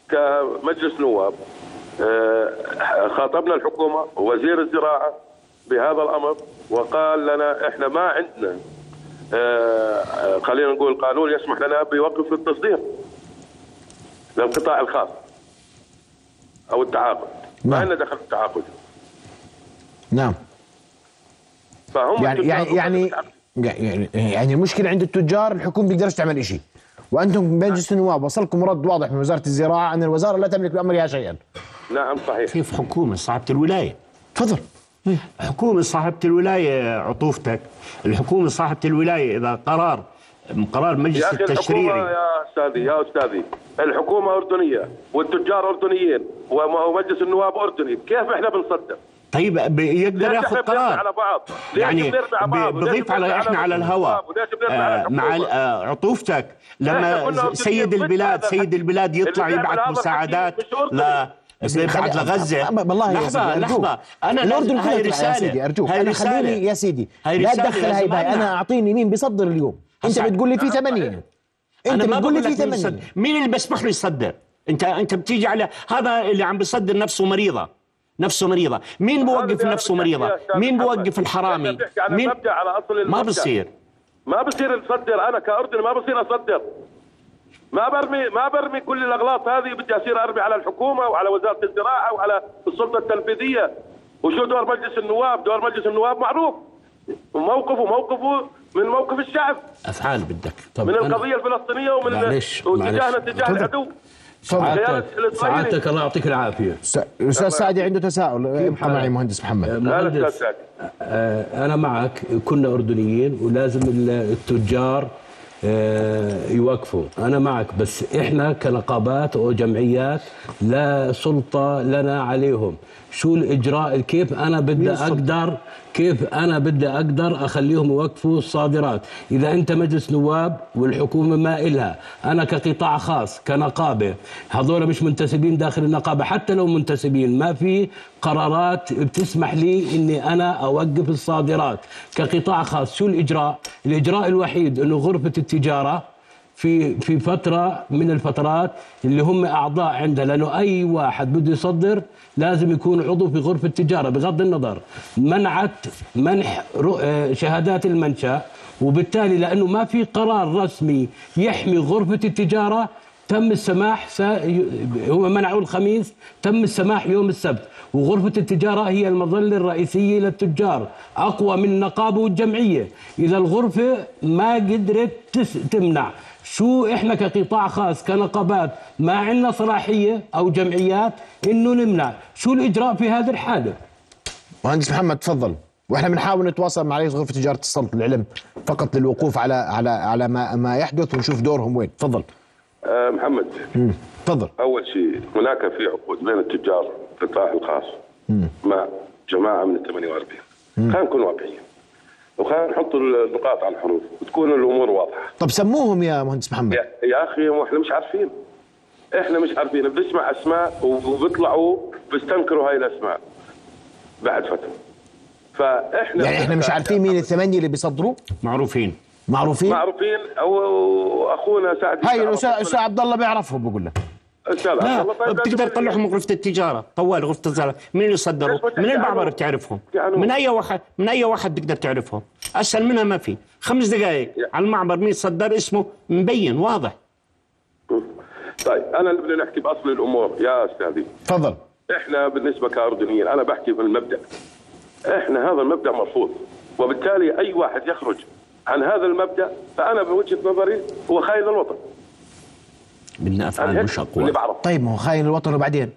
كمجلس نواب آه، خاطبنا الحكومة ووزير الزراعة بهذا الأمر وقال لنا إحنا ما عندنا آه، خلينا نقول قانون يسمح لنا بوقف التصدير للقطاع الخاص أو التعاقد. ما نعم. عندنا دخل في التعاقد. نعم. فهم يعني يعني يعني يعني يعني المشكلة عند التجار الحكومة بيقدرش تعمل شيء وأنتم مجلس النواب وصلكم رد واضح من وزارة الزراعة أن الوزارة لا تملك بأمرها شيئا. نعم صحيح. كيف حكومة صاحبة الولاية؟ تفضل. حكومة صاحبة الولاية عطوفتك. الحكومة صاحبة الولاية إذا قرار قرار يا مجلس الحكومة التشريعي. يا أستاذي يا أستاذي. الحكومة أردنية والتجار أردنيين وم- ومجلس النواب أردني. كيف إحنا بنصدر؟ طيب يقدر ياخذ بنرمي على قرار بعض؟ ليش يعني بعض؟ بضيف على إحنا على الهواء آه، مع؟ آه، عطوفتك لما سيد البلاد سيد. البلاد يطلع يبعث مساعدات. ل بيبعت لغزة والله يا سيدي لحظه. لحظة أنا الأردن هاي رساله يا سيدي أرجوك هاي أنا. خليني يا سيدي لا تدخل هاي أمنع. أنا أعطيني مين بيصدر اليوم أنت. بتقول لي في نعم، 80 صحيح. أنت بتقول لي في لك مين 80 يصدر. مين اللي بيسمح له يصدر انت أنت بتيجي على هذا اللي عم بيصدر نفسه مريضه نفسه مريضة. مين بوقف نفسه مريضة؟ مين بوقف. الحرامي؟ مين؟ على أصل ما. بصير. ما بصير نصدر أنا كاردني ما بصير أصدر. ما برمي ما برمي كل الأغلاط هذه. بدي أصير أرمي على الحكومة وعلى وزارة الزراعة وعلى السلطة التنفيذية. وشو دور مجلس النواب؟ دور مجلس النواب معروف. موقفه موقفه من موقف الشعب. أفعال بدك. طب من القضية الفلسطينية ومن معلش، معلش. تجاه العدو. سعادتك. سعادتك. الله يعطيك العافية. س- أستاذ سعدي عنده تساؤل. ابقى معي مهندس محمد. مهندس. آه، أنا معك. كنا أردنيين ولازم ال- التجار آه، يوقفوا. أنا معك بس إحنا كنقابات أو جمعيات لا سلطة لنا عليهم. شو الإجراء؟ كيف أنا بدي أقدر كيف أنا بدي أقدر أخليهم يوقفوا الصادرات؟ إذا أنت مجلس نواب والحكومة ما إلها أنا كقطاع خاص كنقابة هذول مش منتسبين داخل النقابة حتى لو منتسبين ما في قرارات بتسمح لي إني أنا أوقف الصادرات. كقطاع خاص شو الإجراء؟ الإجراء الوحيد إنه غرفة التجارة في في فترة من الفترات اللي هم أعضاء عندها لأنه أي واحد بده يصدر لازم يكون عضو في غرفة التجارة بغض النظر منعت منح آه، شهادات المنشأ وبالتالي لأنه ما في قرار رسمي يحمي غرفة التجارة تم السماح سا... هم منعوا الخميس تم السماح يوم السبت. وغرفة التجارة هي المظلة الرئيسية للتجار. أقوى من النقابة والجمعية إذا الغرفة ما قدرت تس... تمنع. شو إحنا كقطاع خاص كنقابات ما عندنا صلاحية أو جمعيات إنه نمنع. شو الإجراء في هذه الحالة مهندس محمد تفضل. وإحنا بنحاول نتواصل مع رئيس غرفة تجارة السلط العلم فقط للوقوف على على على ما ما يحدث ونشوف دورهم وين. تفضل. محمد. تفضل. أول شيء هناك في عقود بين التجار في القطاع الخاص مع جماعة من ال 48 خلينا نكون واقعيين. وخلينا نحط النقاط على الحروف وتكون الأمور واضحة. طب سموهم يا مهندس محمد. يا, يا أخي إحنا مش عارفين. إحنا مش عارفين. بنسمع أسماء وبيطلعوا بيستنكروا هاي الأسماء بعد فترة. فإحنا يعني إحنا مش عارفين مين الثمانية اللي بيصدروا؟ معروفين. معروفين؟ معروفين. أو أخونا سعد هاي الاستاذ عبد الله بيعرفهم بقول لك عبد لا طيب بتقدر تطلعهم من غرفة التجارة. طوال غرفة التجارة. مين اللي صدروا من عنهم؟ بتعرفهم. من أي واحد من أي واحد بتقدر تعرفهم؟ أسهل منها ما في. خمس دقائق. على المعبر مين صدر اسمه مبين واضح. طيب أنا اللي بدنا نحكي بأصل الأمور. يا أستاذي. تفضل. إحنا بالنسبة كاردنيين أنا بحكي في المبدأ. إحنا هذا المبدأ مرفوض وبالتالي أي واحد يخرج عن هذا المبدأ فأنا بوجهة نظري هو خاين للوطن بدنا افعال مش اللي اقوى بعرف. طيب ما هو خاين الوطن وبعدين؟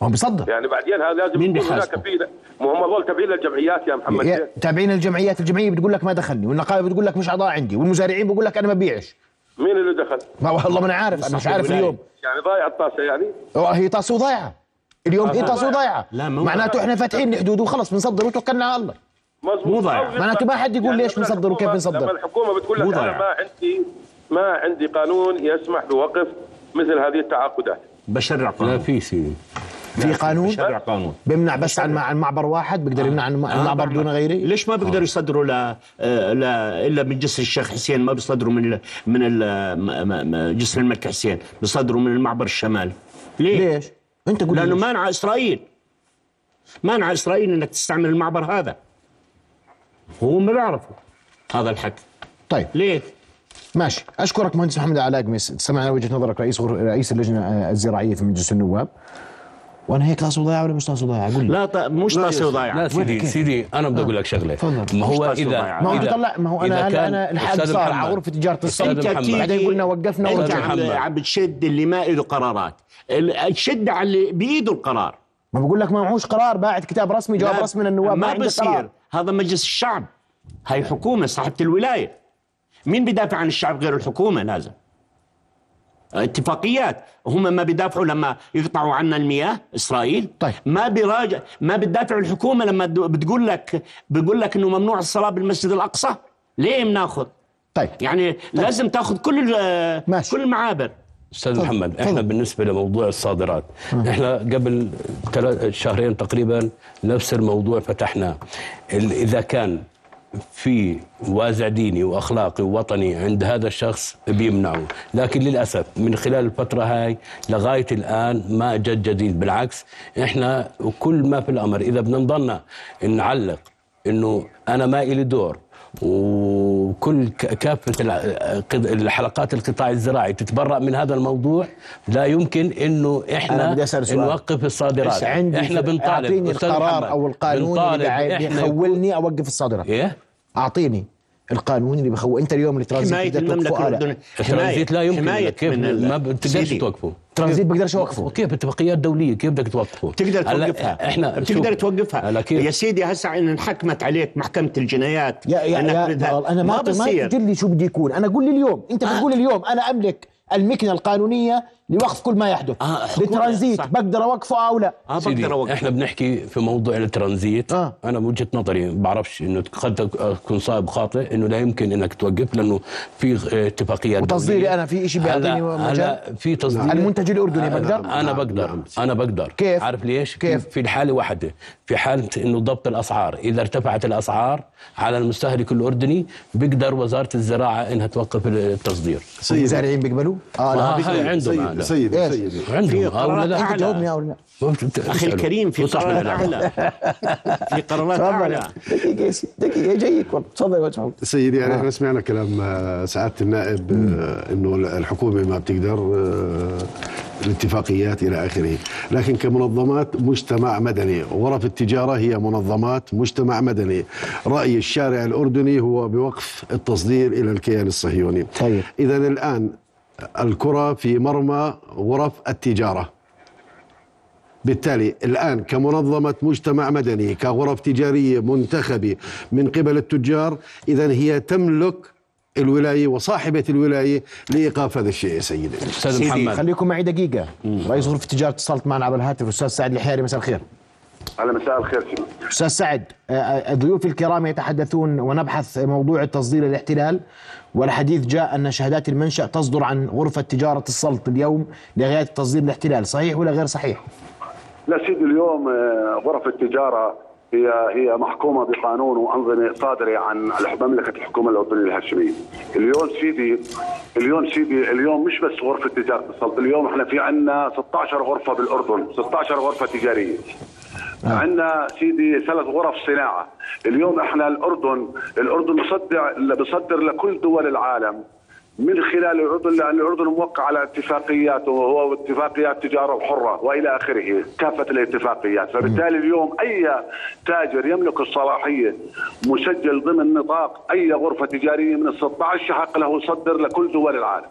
ما هو بيصدر يعني بعدين هذا لازم مين يكون بيحاسبه؟ هناك في ما هم هذول تابعين للجمعيات يا محمد يا- تابعين الجمعيات الجمعية بتقول لك ما دخلني والنقابة بتقول لك مش اعضاء عندي والمزارعين بقول لك أنا ما بيعش مين اللي دخل؟ ما والله ما أنا عارف أنا مش عارف. اليوم. يعني ضايع الطاسة يعني؟ هي طاسة وضايعة. اليوم هي طاسة وضايعة. لا، مو معناته إحنا فاتحين الحدود وخلص بنصدر وتوكلنا على الله. مزبوط مو ضايع. معناته ما حد يقول ليش لما بنصدر وكيف بنصدر. لما الحكومة بتقول لك أنا. ما عندي ما عندي قانون يسمح بوقف مثل هذه التعاقدات. بشرع لا قانون. في سيدي في قانون؟ بشرع قانون. بيمنع بس عن عن معبر واحد؟ بيقدر يمنع عن معبر دون غيره؟ ليش ما بيقدروا يصدروا لا آه، لا إلا من جسر الشيخ حسين؟ ما بيصدروا من ال من ال م- م- م- جسر الملك حسين. بيصدروا من المعبر الشمالي ليه؟ ليش؟ أنت قول لأنه مانع إسرائيل. مانع إسرائيل إنك تستعمل المعبر هذا. هو ما بيعرفوا هذا الحكي طيب. ليه؟ ماشي. أشكرك مهندس محمد علاء قميص سمعنا وجهة نظرك رئيس غر... رئيس اللجنة آه، الزراعية في مجلس النواب. وأنا هيك طاسه ضايعه ولا مش طاسه ضايعه قول لي. لا ط... مش طاسه وضايعه لا سيدي؟ سيدي أنا بدي أقول لك شغلة. تفضل. ما هو إذا. ما هو إذا- تطلع ما هو أنا أنا الحق أستاذ صار. على غرفه تجارة. بتيجي بعدين قلنا وقفنا انت عم, محمد. عم بتشد اللي ما له قرارات. تشد على اللي بإيده القرار. ما بقول لك ما معهوش قرار باعت كتاب رسمي جواب رسمي من النواب ما, ما بصير. هذا مجلس الشعب. هاي حكومة صاحبة الولاية. مين بيدافع عن الشعب غير الحكومة؟ لازم. اتفاقيات. هم ما بيدافعوا لما يقطعوا عنا المياه إسرائيل. طيب. ما بيراجع ما بتدافع الحكومة لما بتقول لك بيقول لك إنه ممنوع الصلاة بالمسجد الأقصى. ليه بناخذ طيب. يعني لازم تاخذ كل ماشي. كل المعابر. أستاذ محمد إحنا بالنسبة لموضوع الصادرات إحنا قبل ثلاث شهرين تقريبا نفس الموضوع فتحناه. إذا كان في وازع ديني وأخلاقي ووطني عند هذا الشخص بيمنعه، لكن للأسف من خلال الفترة هاي لغاية الآن ما جد جديد. بالعكس إحنا كل ما في الأمر إذا بدنا نضلنا نعلق إنه أنا ما إلي دور وكل ك- كافة الع- قد- الحلقات القطاع الزراعي تتبرأ من هذا الموضوع لا يمكن إنه إحنا. نوقف الصادرات. عندي إحنا بنطالب أعطيني القرار أو القانون اللي بيخولني أوقف الصادرات. إيه؟ أعطيني. القانون اللي بخول انت اليوم الترانزيت حماية بتقدر المملكة توقفه؟ آه، لا. الأردنية. الترانزيت لا يمكن حماية كيف من ما بتقدرش توقفه. الترانزيت بقدرش اوقفه وكيف اتفاقيات دولية كيف بدك توقفه؟ تقدر هلا توقفها. إحنا تقدر شوف، توقفها. كيف يا سيدي هسه إن انحكمت عليك محكمة الجنايات يا يا يا أنا ما ما بصير. تقول لي شو بدي يكون. أنا قول لي اليوم أنت آه. بتقول اليوم أنا أملك المكنة القانونية لوقف كل ما يحدث آه، الترانزيت صح. بقدر أوقفه أو لا آه سيدي بقدر اوقف إحنا بنحكي في موضوع الترانزيت آه. آه. أنا بوجهه نظري بعرفش إنه قد تكون صائب خاطئ إنه لا يمكن إنك توقف لأنه في اتفاقيات وتصديري. أنا في إشي بيعطيني مجال؟ في تصدير المنتج الأردني أنا, بقدر أنا نعم، بقدر نعم. أنا بقدر كيف؟ عارف ليش كيف؟ في الحاله واحدة في حالة إنه ضبط الأسعار إذا ارتفعت الأسعار على المستهلك الأردني بيقدر وزارة الزراعة إنها توقف التصدير المزارعين بيقبلوا آه لا آه، بيقبلوا. هاي عندهم سيدي. سيدي؟ سيدي. عندهم آه؟ أعلى. انت جاوبني أخي. الكريم في قرارات. أعلى في قرارات أعلى دقيقة دقيقة جايك والله تفضل يا وجه سيدي يعني إحنا سمعنا كلام آه، سعادة النائب آه، إنه الحكومة ما بتقدر آه، الاتفاقيات إلى آخره، لكن كمنظمات مجتمع مدني، غرف التجارة هي منظمات مجتمع مدني، رأي الشارع الأردني هو بوقف التصدير إلى الكيان الصهيوني. طيب. اذا الآن الكرة في مرمى غرف التجارة. بالتالي الآن كمنظمة مجتمع مدني كغرف تجارية منتخبة من قبل التجار إذا هي تملك الولاية وصاحبة الولاية لإيقاف هذا الشيء يا سيدي. أستاذ سيدي، محمد. خليكم معي دقيقة. رئيس غرفة التجارة اتصلت معنا على الهاتف. الاستاذ سعد الحياري مساء الخير. على مساء الخير أستاذ سعد آه، آه، ضيوف الكرام يتحدثون ونبحث موضوع التصدير الاحتلال والحديث جاء أن شهادات المنشأ تصدر عن غرفة تجارة السلط اليوم لغاية تصدير الاحتلال صحيح ولا غير صحيح؟ لا سيدي اليوم آه، غرف التجارة هي هي محكومة بقانون وأنظمة صادرة عن مملكة الحكومة الأردنية الهاشمية. اليوم سيدي اليوم سيدي اليوم مش بس غرفة تجارة السلط، اليوم إحنا في عندنا 16 غرفة بالأردن، 16 غرفة تجارية. عندنا سيدي ثلاث غرف صناعة. اليوم إحنا الأردن الأردن بصدر بصدر لكل دول العالم. من خلال الأردن لأن الأردن موقع على اتفاقيات وهو اتفاقيات تجارة حرة وإلى آخره كافة الاتفاقيات. فبالتالي اليوم أي تاجر يملك الصلاحية مسجل ضمن نطاق أي غرفة تجارية من ال 16 حق له يصدر لكل دول العالم.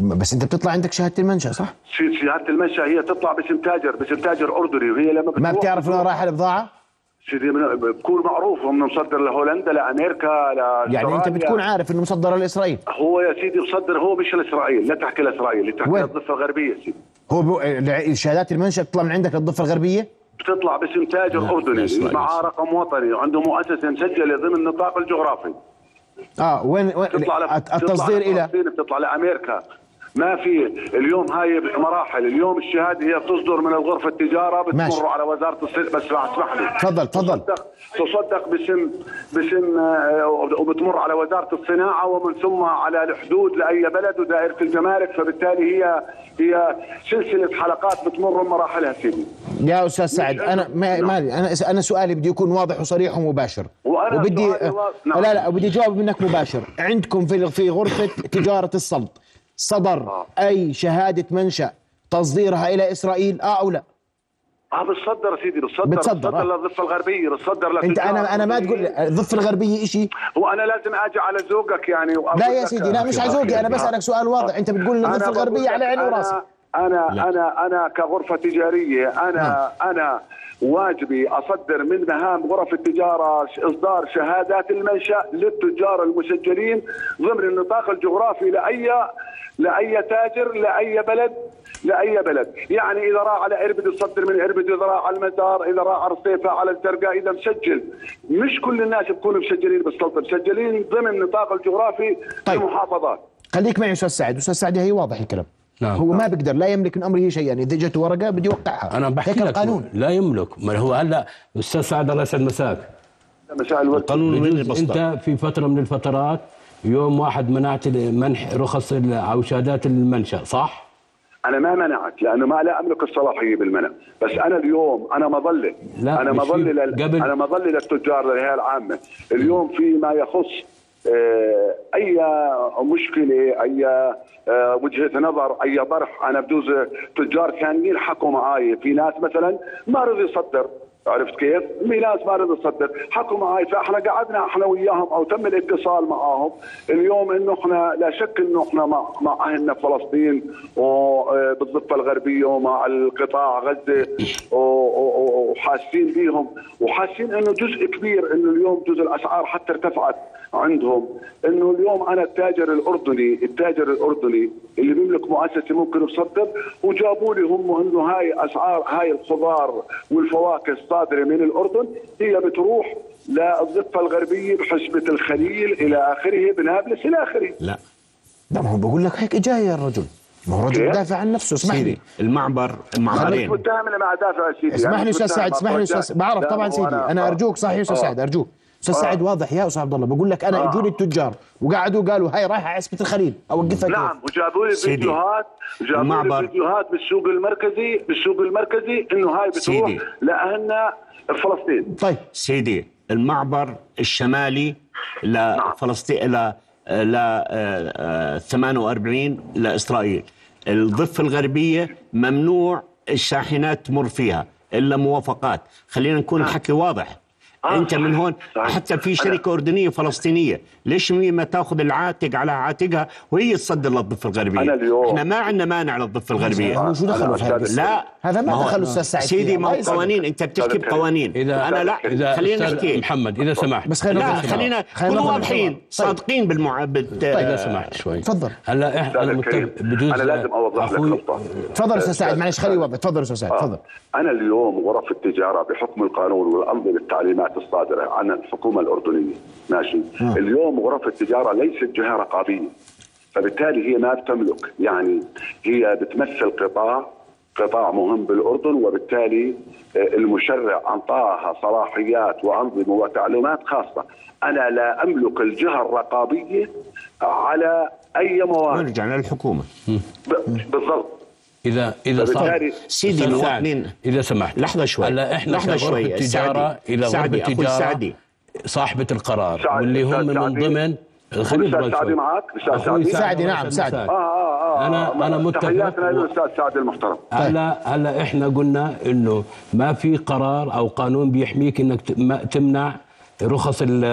بس انت بتطلع عندك شهادة المنشأ صح؟ في شهادة المنشأ هي تطلع باسم تاجر باسم تاجر أردني وهي لما ما بتعرف وين رايحه البضاعه؟ سيدي بكون معروف هم مصدر لهولندا لأمريكا يعني أنت. بتكون عارف إنه مصدره لإسرائيل هو يا سيدي مصدر هو مش لإسرائيل لا تحكي لإسرائيل تحكي؟ للضفة الغربية سيدي هو. شهادات المنشأ بتطلع من عندك للضفة الغربية؟ بتطلع باسم تاجر أردني. معاه رقم وطني وعنده مؤسسة مسجلة ضمن النطاق الجغرافي آه وين, وين... التصدير إلى؟ بتطلع لأمريكا. ما في اليوم هاي مراحل اليوم الشهادة هي بتصدر من الغرفة التجارة. بتمر على وزارة الصناعه بس اسمح لي. تفضل تفضل. تصدق تصدق باسم باسم آه، وبتمر على وزارة الصناعة ومن ثم على الحدود لأي بلد ودائرة الجمارك. فبالتالي هي هي سلسلة حلقات بتمر مراحلها سيدي. يا أستاذ سعد أنا ما نعم. مالي أنا أنا سؤالي بدي يكون واضح وصريح ومباشر. وأنا وبدي وا- نعم. لا لا بدي جواب منك مباشر. عندكم في في غرفة تجارة السلط صدر آه. أي شهادة منشا تصديرها إلى إسرائيل آه أو لا آه بتصدر سيدي بتصدر بتصدر، بتصدر آه. للضفة الغربية بتصدر أنت أنا أنا ما تقول الضفة الغربية شيء هو أنا لازم أجي على ذوقك يعني لا يا سيدي لا مش عزوقي أنا بسألك سؤال واضح. أنت بتقول الضفة الغربية على عيني أنا- وراسي أنا أنا أنا كغرفة تجارية أنا أنا واجبي أصدر من مهام غرف التجارة إصدار شهادات المنشأ للتجار المسجلين ضمن النطاق الجغرافي لأي لأي تاجر لأي بلد لأي بلد، يعني إذا راح على إربد يصدر من إربد، إذا راح على المزار، إذا راح على الصيفة على الزرقاء، إذا مسجل، مش كل الناس بيكونوا مسجلين بالسلطة، مسجلين ضمن النطاق الجغرافي طيب. للمحافظات. خليك معي أستاذ سعد. أستاذ سعد هي واضح الكلام. نعم. هو ما بيقدر لا يملك من أمره شيئا إذا جت ورقة بده يوقعها أنا بحكي لك القانون. لا يملك. ما هو هلا أستاذ سعد الله يسعد مساك. مساء القانون المصدر أنت في فترة من الفترات يوم واحد منعت منح رخص أو شهادات المنشأ صح؟ أنا ما منعت لأنه ما لا أملك الصلاحيه بالمنع. بس أنا اليوم أنا مظله لا، أنا مظله لل... قبل- أنا مظله للتجار للهيئة العامة. اليوم في ما يخص آه، أي مشكلة أي آه، وجهة نظر أي طرح. أنا بجوز تجار ثانيين حكوا معي في ناس مثلا ما رضي يصدر. عرفت كيف؟ ناس ما رضي يصدر، حكوا معي فإحنا قعدنا إحنا وياهم أو تم الاتصال معاهم اليوم إنه إحنا لا شك إنه إحنا مع مع أهلنا في فلسطين وبالضفه الغربية ومع القطاع غزة وحاسين بيهم وحاسين إنه جزء كبير إنه اليوم جزء الأسعار حتى ارتفعت عندهم. إنه اليوم أنا التاجر الأردني التاجر الأردني اللي بيملك مؤسسة ممكن يصدر وجابوا لي هم إنه هاي أسعار هاي الخضار والفواكه الصادرة من الأردن هي بتروح للضفة الغربية بحسبة الخليل إلى آخره بنابلس إلى آخره. لا. ما هو بقول لك هيك جاي يا الرجل. ما هو رجل كيف؟ دافع عن نفسه اسمح لي سيدي المعبر أنا المعبرين مش متهم أنا مع دافع يا سيدي اسمح لي أستاذ سعد اسمح لي. أستاذ بعرف طبعا سيدي أنا آه. أرجوك صحيح أستاذ آه. سعد أرجوك أستاذ آه. سعد واضح يا أستاذ عبد الله بقول لك أنا آه. أجوني التجار وقعدوا قالوا هاي رايحة عزبه الخليل أوقفها؟ نعم وجابوا لي. فيديوهات جابوا لي المعبر. فيديوهات بالسوق المركزي بالسوق المركزي إنه هاي بتروح سيدي. لأهلنا فلسطين طيب سيدي المعبر الشمالي لفلسطين ل ل آه، 48 لإسرائيل. الضفة الغربية ممنوع الشاحنات تمر فيها إلا موافقات. خلينا نكون الحكي واضح. آه، أنت من صحيح، هون صحيح. حتى في شركة أردنية فلسطينية. ليش ما تأخذ العاتق على عاتقها؟ وهي تصدر للضفة الغربية. أنا اليوم- إحنا ما عندنا مانع للضفة الغربية. هو شو دخله أنا في هذا لا. هذا ما هو- دخل أستاذ سعيد سيدي. ما. قوانين. أنت بتحكي بقوانين. اذا أنا لا. اذا خلينا نحكي. محمد إذا سمحت. بس خلينا لا خلينا كونوا نضل واضحين. طيب. صادقين بالمع بت... إذا سمحت شوي. تفضل. هلا إحنا أنا الكريم، متفق بجوز أنا لازم أوضح لك نقطه تفضل أستاذ سعد. معلش خليه يوضح. تفضل أستاذ سعد. تفضل. أنا اليوم غرف التجارة بحكم القانون والانظمه التعليمات الصادرة عن الحكومة الأردنية. ماشي؟ اليوم غرف التجارة ليست جهة رقابية فبالتالي هي ما بتملك. يعني هي بتمثل قطاع قطاع مهم بالأردن وبالتالي آه، المشرع انطاها صلاحيات وأنظمة وتعليمات خاصة. أنا لا أملك الجهة الرقابية على أي مواد نرجع للحكومة. بالضبط. اذا إذا صار سيدي المواطنين إذا سمحت لحظة شوي. هلا إحنا لحظة كغرفة شوي. التجاره سعدي. إلى سعدي، أخوي التجارة سعدي. صاحبة القرار سعد- واللي هم من سعدي. ضمن أضل سعدي. معك؟ سعدي؟ سعدي، نعم، سعدي. يسعد آه آه آه أنا- آه، أنا متفق تحياتنا للاستاذ سعد المحترم هلا هلا إحنا قلنا إنه ما في قرار أو قانون بيحميك إنك تمنع رخص ال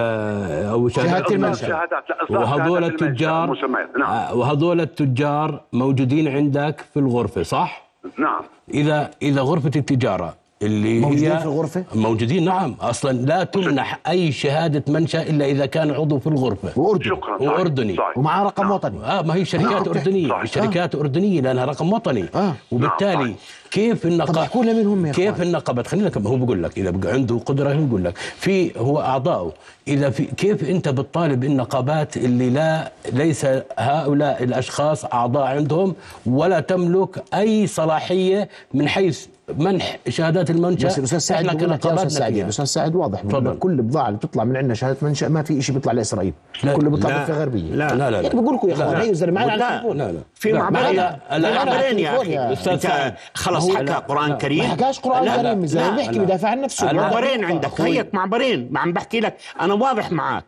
أو المنشأ. شهادات إصلاح وهذول المنشأ التجار. نعم آه، وهذول التجار موجودين عندك في الغرفة صح؟ نعم اذا إذا غرفة التجارة اللي موجودين هي في الغرفة؟ موجودين نعم أصلا لا تمنح أي شهادة منشأ إلا إذا كان عضو في الغرفة وأردني شكرا. وأردني. صحيح. ومعاه رقم وطني آه ما هي شركات أوكي. أردنية صحيح. الشركات أردنية لأنها رقم وطني آه. وبالتالي نعم، كيف طب النقابه احكوا لنا مين هم يا كيف إخوان؟ النقابة خلينا كم هو بقول لك إذا بقى عنده قدرة يقول لك في هو اعضائه إذا في كيف أنت بتطالب النقابات اللي لا ليس هؤلاء الأشخاص أعضاء عندهم ولا تملك أي صلاحية من حيث منح شهادات المنشأ بس الاستاذ سعد إحنا أستاذ سعد فيها. الاستاذ سعد واضح تفضل. كل البضاعه اللي بتطلع من عندنا شهادة منشأ ما في شيء بيطلع لإسرائيل لا. كله بيطلع لا. ضفه غربية لا. لا لا هيك لا بقول لكم يا لا. أخوان هي زلمة معنا على لا. التليفون لا لا في لا. معبرين لا، لا، لا، في معبرين يا أخي أنت سعد. خلص حكى لا. قرآن ما كريم حكاش قرآن لا، لا. كريم زي لا. بيحكي لا. بدافع عن نفسه لا. معبرين عندك. هيك معبرين ما عم بحكي لك أنا واضح معك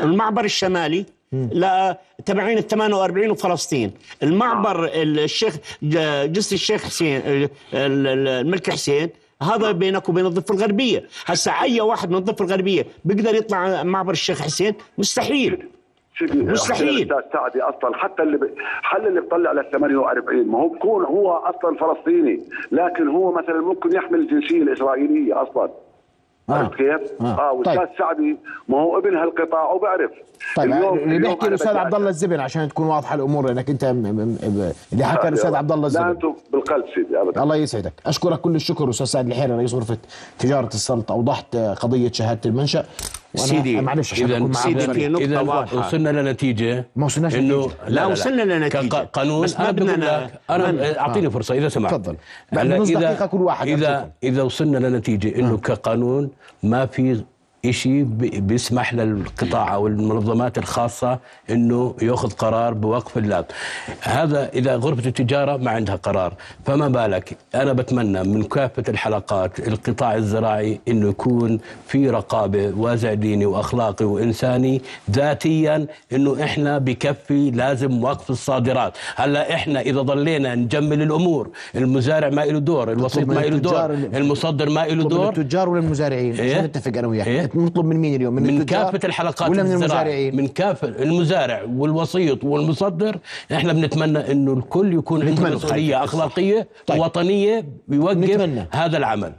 المعبر الشمالي لا تبعين ال 48 وفلسطين. المعبر الشيخ جسر الشيخ حسين ال- ال- الملك حسين هذا بينك وبين الضفة الغربية. هسا أي واحد من الضفة الغربية بيقدر يطلع معبر الشيخ حسين؟ مستحيل. مستحيل. سعدي أصلا حتى اللي ب... حل اللي بيطلع لل 48 ما هو بكون هو أصلا فلسطيني لكن هو مثلا ممكن يحمل الجنسية الإسرائيلية أصلا. عرفت كيف؟ آه. آه والاستاذ طيب. سعدي ما هو ابن هالقطاع وبعرف. طيب اليوم- اللي اليوم بيحكي الاستاذ عبد الله الزبن عشان تكون واضحة الأمور لأنك أنت م- م- م- اللي حكى الأستاذ عبد الله لا الزبن أنتم بالقلب سيدي ابدا. الله يسعدك. أشكرك كل الشكر أستاذ سعد الحيري رئيس غرفة تجارة السلط اوضحت قضية شهادة المنشأ. سيدي، معلش عشان إذا سيدي،. في نقطة إذا. وصلنا لنتيجة ما وصلناش إنه لنتيجة. لا، وصلنا لنتيجة. كقانون بس أنا لك أنا أعطيني فرصة إذا سمحت تفضل. بعد نص دقيقة كل واحد إذا. إذا وصلنا لنتيجة إنه كقانون ما في شيء بيسمح للقطاع أو المنظمات الخاصة إنه يأخذ قرار بوقف اللاب هذا إذا غرفة التجارة ما عندها قرار. فما بالك أنا بتمنى من كافة الحلقات القطاع الزراعي إنه يكون في رقابة وازع ديني وأخلاقي وإنساني ذاتيا إنه إحنا بكفي لازم وقف الصادرات. هلأ إحنا إذا ضلينا نجمل الأمور المزارع ما له دور الوسيط من ما له دور المصدر ما له من دور. التجار ولا المزارعين؟ إيه؟ نتفق أنا وياك؟ إيه؟ نطلب من مين اليوم؟ من, من كافة الحلقات ولا من. المزارعين؟ من كافة المزارع والوسيط والمصدر. إحنا بنتمنى إنه الكل يكون عنده نتمنى. مسؤولية أخلاقية طيب. وطنية بيوقف نتمنى. هذا العمل.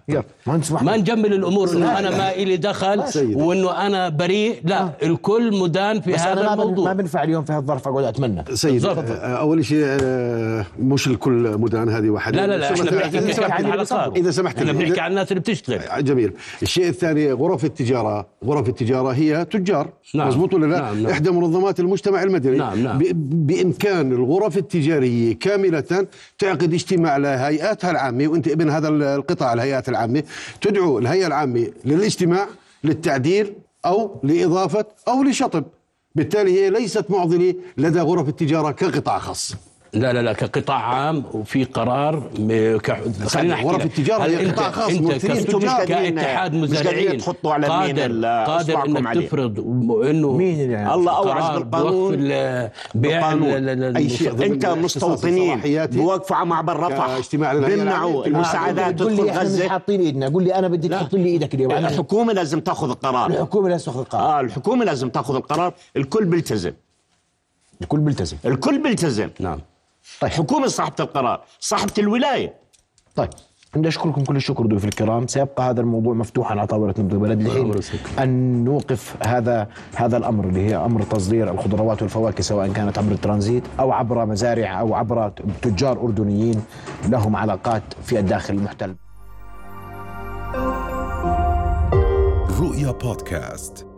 محمد ما نجمل الأمور إنه أنا ما إلي دخل. وإنه أنا بريء. لا الكل مدان في بس هذا أنا ما بن- ما الموضوع بنفع اليوم في هالظرف أقعد أتمنى. سيدي. آه، أول شيء آه، مش الكل مدان هذه واحدة لا لا لا إحنا بنحكي لي الحلقات. إذا سمحت إحنا. بنحكي عن الناس اللي بتشتغل. جميل. الشيء الثاني غرف التجارة غرف التجارة هي تجار نعم. مزبوط ولا لا نعم، نعم. إحدى منظمات المجتمع المدني نعم، نعم. بإمكان الغرف التجارية كاملة تعقد اجتماع لهيئاتها العامة وأنت ابن هذا القطاع الهيئات العامة تدعو الهيئة العامة للاجتماع للتعديل أو لإضافة أو لشطب بالتالي هي ليست معضلة لدى غرف التجارة كقطاع خاص لا لا لا كقطاع عام وفي قرار ك... خلينا احكي غرف لك. التجارة هل قطاع خاص، أنت أنتم مش قادرين- كاتحاد مزارعين تحطوا على مين قادر قادر إنك عليه. تفرض إنه مين اللي الله اوعز بالقانون. بيع أي شيء أنت مستوطنين. بوقفوا على معبر رفح. بيمنعوا. المساعدات تدخل لي إحنا مش غزه حاطين إيدنا. قول لي أنا بدك تحط لي إيدك اليوم. الحكومة لازم تأخذ القرار. الحكومة لازم تأخذ القرار. آه الحكومة لازم تأخذ القرار. الكل بيلتزم. الكل بيلتزم. الكل بيلتزم. نعم. طيب الحكومة صاحبة القرار صاحبة الولاية. طيب بدي أشكركم كل الشكر ضيوف الكرام. سيبقى هذا الموضوع مفتوحا على طاولة نبض البلد لحين. أن نوقف هذا هذا الأمر اللي هي أمر تصدير الخضروات والفواكه سواء كانت عبر الترانزيت أو عبر مزارع أو عبر تجار أردنيين لهم علاقات في الداخل المحتل. رؤيا بودكاست.